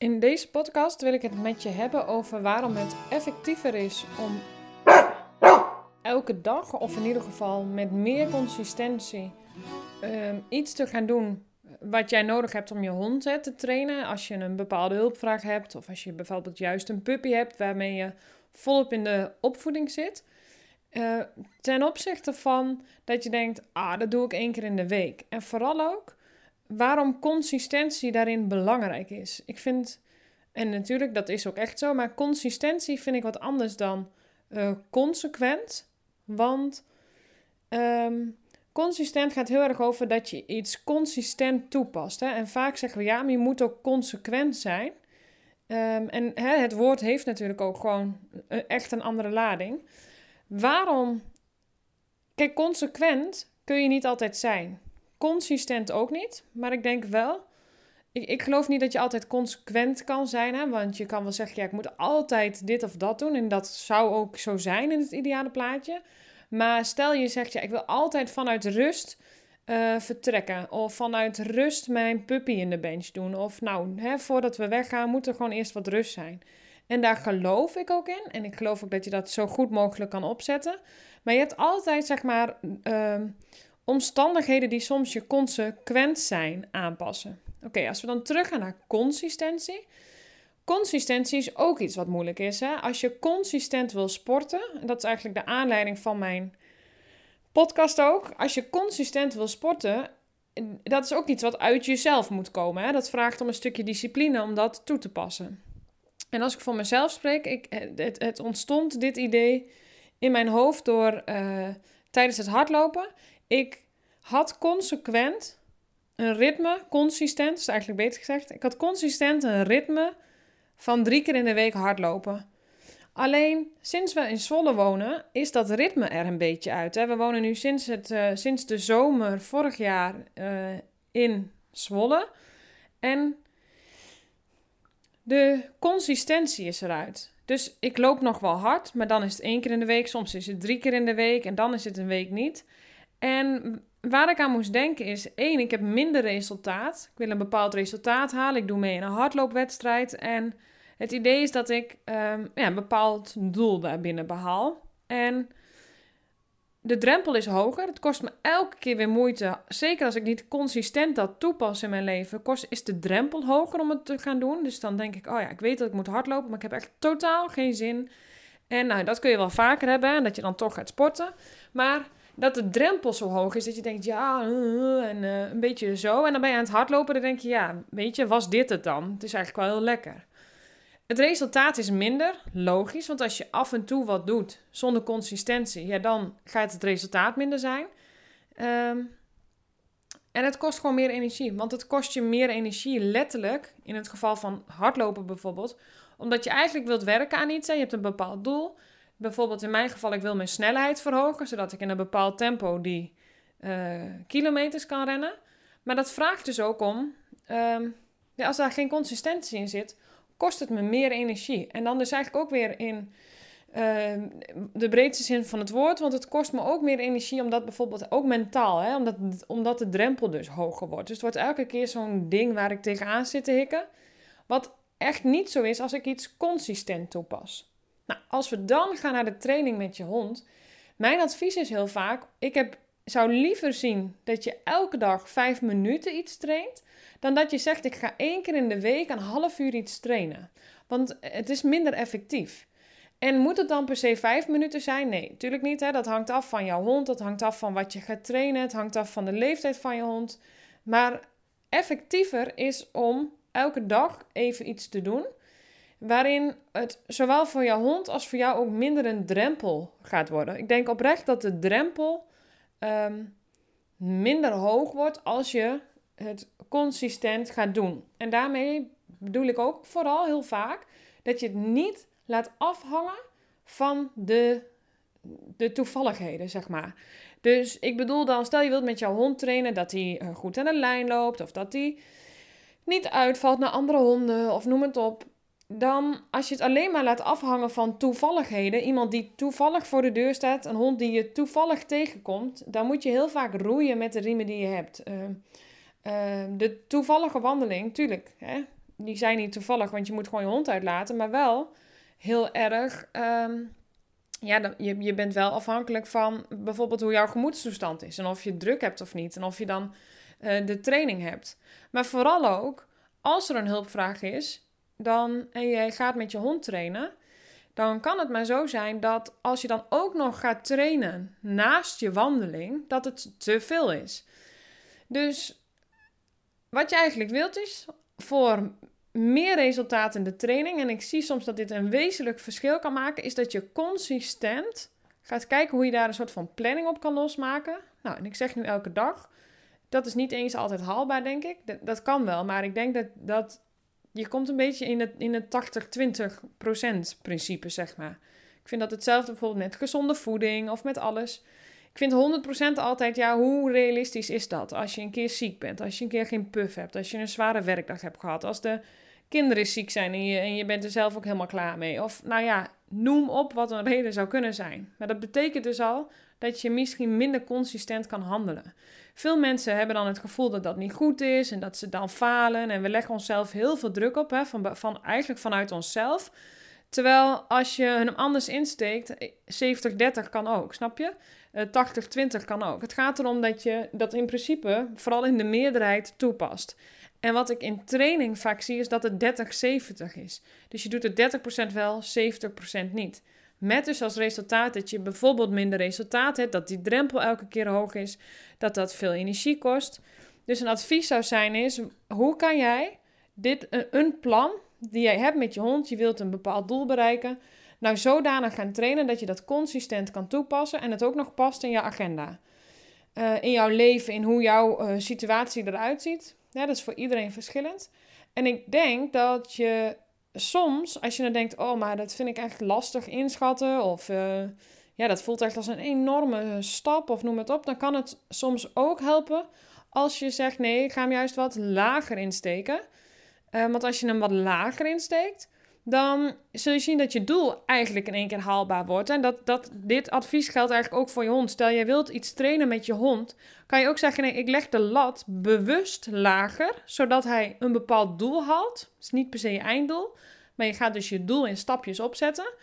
In deze podcast wil ik het met je hebben over waarom het effectiever is om elke dag, of in ieder geval met meer consistentie, ehm, iets te gaan doen wat jij nodig hebt om je hond te trainen. Als je een bepaalde hulpvraag hebt, of als je bijvoorbeeld juist een puppy hebt waarmee je volop in de opvoeding zit. Uh, ten opzichte van dat je denkt, ah, dat doe ik één keer in de week. En vooral ook waarom consistentie daarin belangrijk is. Ik vind, en natuurlijk, dat is ook echt zo, maar consistentie vind ik wat anders dan uh, consequent. Want um, consistent gaat heel erg over dat je iets consistent toepast. Hè? En vaak zeggen we ja, maar je moet ook consequent zijn. Um, en hè, het woord heeft natuurlijk ook gewoon eh, echt een andere lading. Waarom? Kijk, consequent kun je niet altijd zijn. Consistent ook niet, maar ik denk wel. Ik, ik geloof niet dat je altijd consequent kan zijn, hè? want je kan wel zeggen: ja, ik moet altijd dit of dat doen. En dat zou ook zo zijn in het ideale plaatje. Maar stel je zegt: ja, ik wil altijd vanuit rust uh, vertrekken. Of vanuit rust mijn puppy in de bench doen. Of nou, hè, voordat we weggaan, moet er gewoon eerst wat rust zijn. En daar geloof ik ook in. En ik geloof ook dat je dat zo goed mogelijk kan opzetten. Maar je hebt altijd, zeg maar, uh, omstandigheden die soms je consequent zijn aanpassen. Oké, als we dan teruggaan naar consistentie. Consistentie is ook iets wat moeilijk is. Hè? Als je consistent wil sporten, en dat is eigenlijk de aanleiding van mijn podcast ook. Als je consistent wil sporten, dat is ook iets wat uit jezelf moet komen. Hè? Dat vraagt om een stukje discipline om dat toe te passen. En als ik voor mezelf spreek, ik, het, ontstond dit idee in mijn hoofd door uh, tijdens het hardlopen. Ik had consequent een ritme, consistent, is eigenlijk beter gezegd. Ik had consistent een ritme van drie keer in de week hardlopen. Alleen sinds we in Zwolle wonen, is dat ritme er een beetje uit. We wonen nu sinds, het, uh, sinds de zomer vorig jaar uh, in Zwolle. En de consistentie is eruit. Dus ik loop nog wel hard, maar dan is het één keer in de week. Soms is het drie keer in de week en dan is het een week niet. En waar ik aan moest denken is: één, ik heb minder resultaat. Ik wil een bepaald resultaat halen. Ik doe mee in een hardloopwedstrijd. En het idee is dat ik um, ja, een bepaald doel daarbinnen behaal. En de drempel is hoger. Het kost me elke keer weer moeite. Zeker als ik niet consistent dat toepas in mijn leven, kost, is de drempel hoger om het te gaan doen. Dus dan denk ik, oh ja, ik weet dat ik moet hardlopen, maar ik heb echt totaal geen zin. En nou, dat kun je wel vaker hebben, en dat je dan toch gaat sporten. Maar dat de drempel zo hoog is dat je denkt, ja, en uh, een beetje zo. En dan ben je aan het hardlopen, dan denk je, ja, weet je, was dit het dan? Het is eigenlijk wel heel lekker. Het resultaat is minder, logisch, want als je af en toe wat doet zonder consistentie, ja, dan gaat het resultaat minder zijn. Um, en het kost gewoon meer energie, want het kost je meer energie, letterlijk, in het geval van hardlopen bijvoorbeeld, omdat je eigenlijk wilt werken aan iets, hè, je hebt een bepaald doel. Bijvoorbeeld in mijn geval, ik wil mijn snelheid verhogen, zodat ik in een bepaald tempo die uh, kilometers kan rennen. Maar dat vraagt dus ook om, um, ja, als daar geen consistentie in zit, kost het me meer energie. En dan dus eigenlijk ook weer in uh, de breedste zin van het woord. Want het kost me ook meer energie, omdat bijvoorbeeld ook mentaal, hè, omdat, omdat de drempel dus hoger wordt. Dus het wordt elke keer zo'n ding waar ik tegenaan zit te hikken. Wat echt niet zo is als ik iets consistent toepas. Nou, als we dan gaan naar de training met je hond. Mijn advies is heel vaak: ik heb, zou liever zien dat je elke dag vijf minuten iets traint dan dat je zegt: ik ga één keer in de week een half uur iets trainen. Want het is minder effectief. En moet het dan per se vijf minuten zijn? Nee, natuurlijk niet. Hè? Dat hangt af van jouw hond, dat hangt af van wat je gaat trainen, het hangt af van de leeftijd van je hond. Maar effectiever is om elke dag even iets te doen. Waarin het zowel voor jouw hond als voor jou ook minder een drempel gaat worden. Ik denk oprecht dat de drempel um, minder hoog wordt als je het consistent gaat doen. En daarmee bedoel ik ook vooral heel vaak dat je het niet laat afhangen van de, de toevalligheden, zeg maar. Dus ik bedoel dan, stel je wilt met jouw hond trainen dat hij eh, goed aan de lijn loopt of dat hij niet uitvalt naar andere honden of noem het op. Dan als je het alleen maar laat afhangen van toevalligheden, iemand die toevallig voor de deur staat, een hond die je toevallig tegenkomt, dan moet je heel vaak roeien met de riemen die je hebt. Uh, Ehm, de toevallige wandeling, tuurlijk. Hè? die zijn niet toevallig, want je moet gewoon je hond uitlaten, maar wel heel erg. Ehm, ja, je, je bent wel afhankelijk van bijvoorbeeld hoe jouw gemoedstoestand is. En of je druk hebt of niet. En of je dan uh, de training hebt. Maar vooral ook, als er een hulpvraag is, dan, en jij gaat met je hond trainen, dan kan het maar zo zijn dat als je dan ook nog gaat trainen naast je wandeling, dat het te veel is. Dus wat je eigenlijk wilt is voor meer resultaat in de training, en ik zie soms dat dit een wezenlijk verschil kan maken, is dat je consistent gaat kijken hoe je daar een soort van planning op kan losmaken. Nou, en ik zeg nu elke dag, dat is niet eens altijd haalbaar, denk ik. Dat, dat kan wel, maar ik denk dat, dat je komt een beetje in het, in het 80-20% principe, zeg maar. Ik vind dat hetzelfde bijvoorbeeld met gezonde voeding of met alles. Ik vind 100% altijd, ja, hoe realistisch is dat? Als je een keer ziek bent, als je een keer geen puff hebt, als je een zware werkdag hebt gehad, als de kinderen ziek zijn en je, en je bent er zelf ook helemaal klaar mee. Of nou ja, noem op wat een reden zou kunnen zijn. Maar dat betekent dus al dat je misschien minder consistent kan handelen. Veel mensen hebben dan het gevoel dat dat niet goed is en dat ze dan falen. En we leggen onszelf heel veel druk op, hè, van, van, eigenlijk vanuit onszelf. Terwijl als je hem anders insteekt, 70-30 kan ook, snap je? 80-20 eh, kan ook. Het gaat erom dat je dat in principe vooral in de meerderheid toepast. En wat ik in training vaak zie, is dat het 30-70 is. Dus je doet het 30% wel, 70% niet. Met dus als resultaat dat je bijvoorbeeld minder resultaat hebt, dat die drempel elke keer hoog is, dat dat veel energie kost. Dus een advies zou zijn is, hoe kan jij dit, een plan die jij hebt met je hond, je wilt een bepaald doel bereiken, nou zodanig gaan trainen dat je dat consistent kan toepassen en het ook nog past in je agenda. Uh, in jouw leven, in hoe jouw uh, situatie eruit ziet. Dat is voor iedereen verschillend. En ik denk dat je soms, als je dan denkt, oh, maar dat vind ik echt lastig inschatten, of uh, ja, dat voelt echt als een enorme stap, of noem het op, dan kan het soms ook helpen als je zegt, nee, ik ga hem juist wat lager insteken. Uh, want als je hem wat lager insteekt, dan zul je zien dat je doel eigenlijk in één keer haalbaar wordt. En dat, dat dit advies geldt eigenlijk ook voor je hond. Stel je wilt iets trainen met je hond, kan je ook zeggen: nee, ik leg de lat bewust lager, zodat hij een bepaald doel haalt. Het is niet per se je einddoel, maar je gaat dus je doel in stapjes opzetten.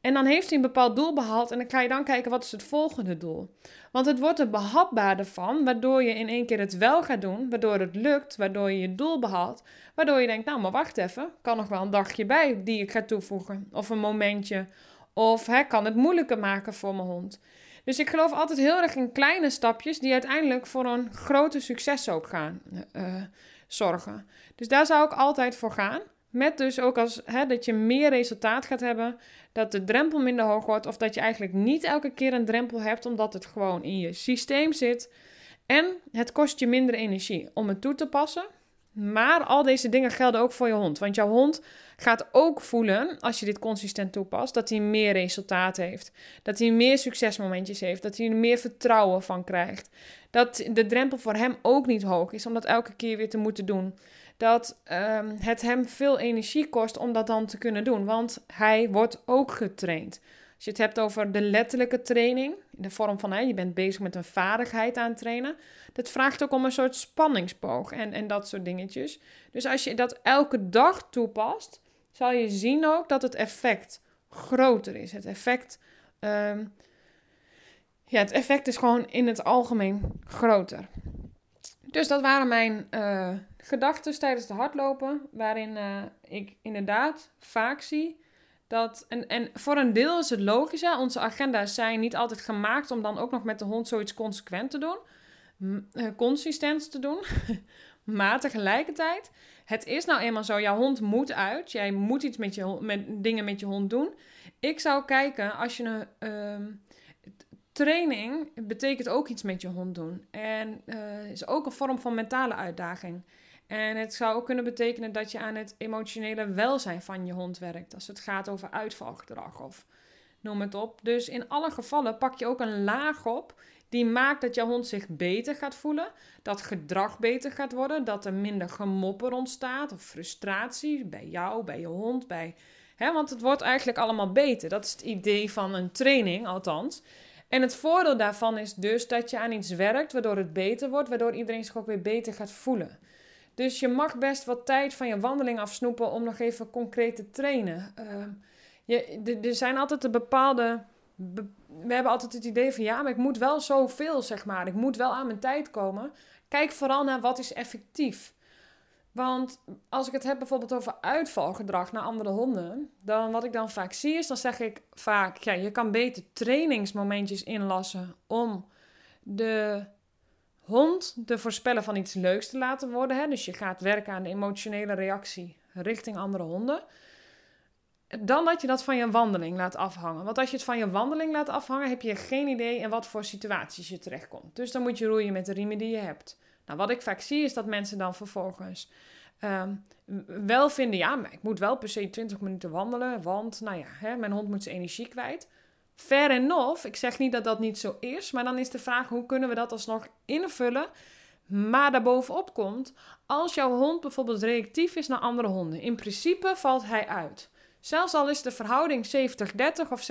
En dan heeft hij een bepaald doel behaald en dan ga je dan kijken wat is het volgende doel. Want het wordt er behapbaarder van, waardoor je in één keer het wel gaat doen, waardoor het lukt, waardoor je je doel behaalt. Waardoor je denkt, nou maar wacht even, kan nog wel een dagje bij die ik ga toevoegen. Of een momentje. Of hè, kan het moeilijker maken voor mijn hond. Dus ik geloof altijd heel erg in kleine stapjes die uiteindelijk voor een groter succes ook gaan uh, zorgen. Dus daar zou ik altijd voor gaan. Met dus ook als hè, dat je meer resultaat gaat hebben, dat de drempel minder hoog wordt, of dat je eigenlijk niet elke keer een drempel hebt, omdat het gewoon in je systeem zit. En het kost je minder energie om het toe te passen. Maar al deze dingen gelden ook voor je hond. Want jouw hond gaat ook voelen, als je dit consistent toepast, dat hij meer resultaat heeft. Dat hij meer succesmomentjes heeft. Dat hij er meer vertrouwen van krijgt. Dat de drempel voor hem ook niet hoog is om dat elke keer weer te moeten doen dat um, het hem veel energie kost om dat dan te kunnen doen. Want hij wordt ook getraind. Als je het hebt over de letterlijke training, in de vorm van hè, je bent bezig met een vaardigheid aan trainen, dat vraagt ook om een soort spanningsboog en, en dat soort dingetjes. Dus als je dat elke dag toepast, zal je zien ook dat het effect groter is. Het effect, um, ja, het effect is gewoon in het algemeen groter. Dus dat waren mijn uh, gedachten tijdens de hardlopen, waarin uh, ik inderdaad vaak zie dat. En, en voor een deel is het logisch, hè? onze agenda's zijn niet altijd gemaakt om dan ook nog met de hond zoiets consequent te doen, uh, consistent te doen. maar tegelijkertijd, het is nou eenmaal zo, jouw hond moet uit, jij moet iets met, je, met dingen met je hond doen. Ik zou kijken als je een. Training betekent ook iets met je hond doen. En uh, is ook een vorm van mentale uitdaging. En het zou ook kunnen betekenen dat je aan het emotionele welzijn van je hond werkt. Als het gaat over uitvalgedrag of noem het op. Dus in alle gevallen pak je ook een laag op die maakt dat jouw hond zich beter gaat voelen. Dat gedrag beter gaat worden. Dat er minder gemopper ontstaat of frustratie bij jou, bij je hond. Bij, want het wordt eigenlijk allemaal beter. Dat is het idee van een training, althans. En het voordeel daarvan is dus dat je aan iets werkt waardoor het beter wordt, waardoor iedereen zich ook weer beter gaat voelen. Dus je mag best wat tijd van je wandeling afsnoepen om nog even concreet te trainen. Ehm, je, er zijn altijd een bepaalde. we hebben altijd het idee van ja, maar ik moet wel zoveel, zeg maar. Ik moet wel aan mijn tijd komen. Kijk vooral naar wat is effectief. Want als ik het heb bijvoorbeeld over uitvalgedrag naar andere honden, dan wat ik dan vaak zie is, dan zeg ik vaak, ja, je kan beter trainingsmomentjes inlassen om de hond te voorspellen van iets leuks te laten worden. Hè? Dus je gaat werken aan de emotionele reactie richting andere honden. Dan dat je dat van je wandeling laat afhangen. Want als je het van je wandeling laat afhangen, heb je geen idee in wat voor situaties je terechtkomt. Dus dan moet je roeien met de riemen die je hebt. Nou, wat ik vaak zie is dat mensen dan vervolgens ehm, wel vinden, ja, maar ik moet wel per se 20 minuten wandelen, want nou ja, hè, mijn hond moet zijn energie kwijt. Fair enough, ik zeg niet dat dat niet zo is, maar dan is de vraag hoe kunnen we dat alsnog invullen. Maar daarbovenop komt, als jouw hond bijvoorbeeld reactief is naar andere honden, in principe valt hij uit. Zelfs al is de verhouding 70-30 of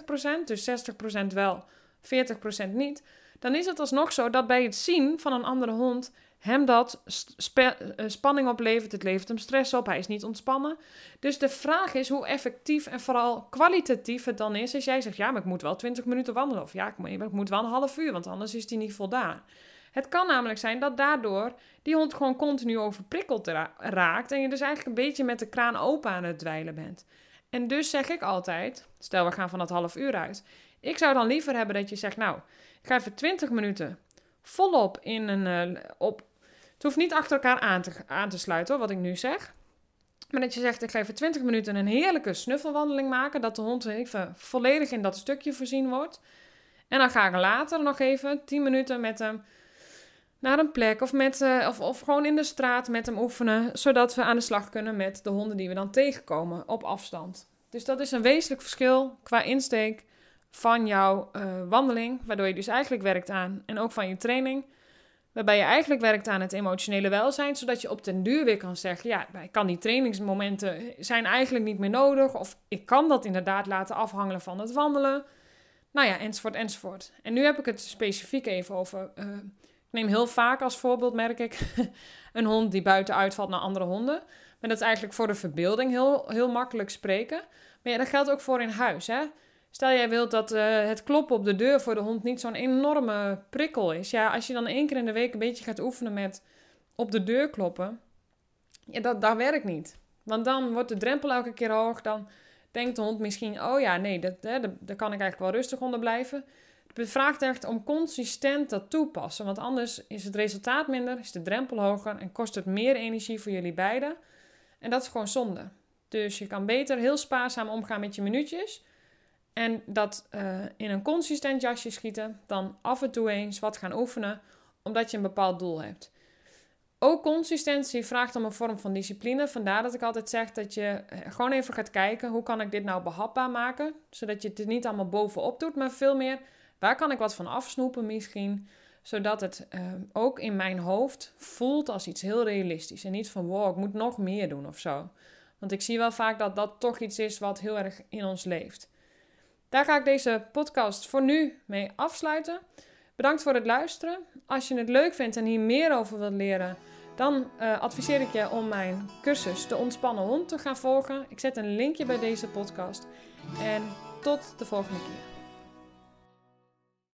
60-40 procent, dus 60 procent wel, 40 procent niet, dan is het alsnog zo dat bij het zien van een andere hond hem dat eh, spanning oplevert. Het levert hem stress op. Hij is niet ontspannen. Dus de vraag is hoe effectief en vooral kwalitatief het dan is als jij zegt: ja, maar ik moet wel 20 minuten wandelen. Of ja, ik moet wel een half uur, want anders is hij niet voldaan. Het kan namelijk zijn dat daardoor die hond gewoon continu overprikkeld raakt. En je dus eigenlijk een beetje met de kraan open aan het dweilen bent. En dus zeg ik altijd: stel we gaan van dat half uur uit. Ik zou dan liever hebben dat je zegt: nou. Ga even 20 minuten volop in een. Uh, op, het hoeft niet achter elkaar aan te, aan te sluiten, wat ik nu zeg. Maar dat je zegt, ik ga even 20 minuten een heerlijke snuffelwandeling maken. Dat de hond even volledig in dat stukje voorzien wordt. En dan ga ik later nog even 10 minuten met hem naar een plek. Of, met, uh, of, of gewoon in de straat met hem oefenen. Zodat we aan de slag kunnen met de honden die we dan tegenkomen op afstand. Dus dat is een wezenlijk verschil qua insteek van jouw uh, wandeling, waardoor je dus eigenlijk werkt aan, en ook van je training, waarbij je eigenlijk werkt aan het emotionele welzijn, zodat je op den duur weer kan zeggen, ja, ik kan die trainingsmomenten zijn eigenlijk niet meer nodig, of ik kan dat inderdaad laten afhangen van het wandelen, nou ja, enzovoort, enzovoort. En nu heb ik het specifiek even over, uh, ik neem heel vaak als voorbeeld, merk ik, een hond die buiten uitvalt naar andere honden, maar dat is eigenlijk voor de verbeelding heel, heel makkelijk spreken. Maar ja, dat geldt ook voor in huis, hè. Stel jij wilt dat uh, het kloppen op de deur voor de hond niet zo'n enorme prikkel is. Ja, als je dan één keer in de week een beetje gaat oefenen met op de deur kloppen. Ja, dat, dat werkt niet. Want dan wordt de drempel elke keer hoog. Dan denkt de hond misschien, oh ja, nee, dat, hè, daar kan ik eigenlijk wel rustig onder blijven. Het vraagt echt om consistent dat toepassen. Want anders is het resultaat minder, is de drempel hoger en kost het meer energie voor jullie beiden. En dat is gewoon zonde. Dus je kan beter heel spaarzaam omgaan met je minuutjes. En dat uh, in een consistent jasje schieten, dan af en toe eens wat gaan oefenen, omdat je een bepaald doel hebt. Ook consistentie vraagt om een vorm van discipline. Vandaar dat ik altijd zeg dat je eh, gewoon even gaat kijken hoe kan ik dit nou behapbaar maken, zodat je het niet allemaal bovenop doet, maar veel meer waar kan ik wat van afsnoepen misschien, zodat het uh, ook in mijn hoofd voelt als iets heel realistisch en niet van wow, ik moet nog meer doen of zo. Want ik zie wel vaak dat dat toch iets is wat heel erg in ons leeft. Daar ga ik deze podcast voor nu mee afsluiten. Bedankt voor het luisteren. Als je het leuk vindt en hier meer over wilt leren, dan uh, adviseer ik je om mijn cursus De Ontspannen Hond te gaan volgen. Ik zet een linkje bij deze podcast. En tot de volgende keer.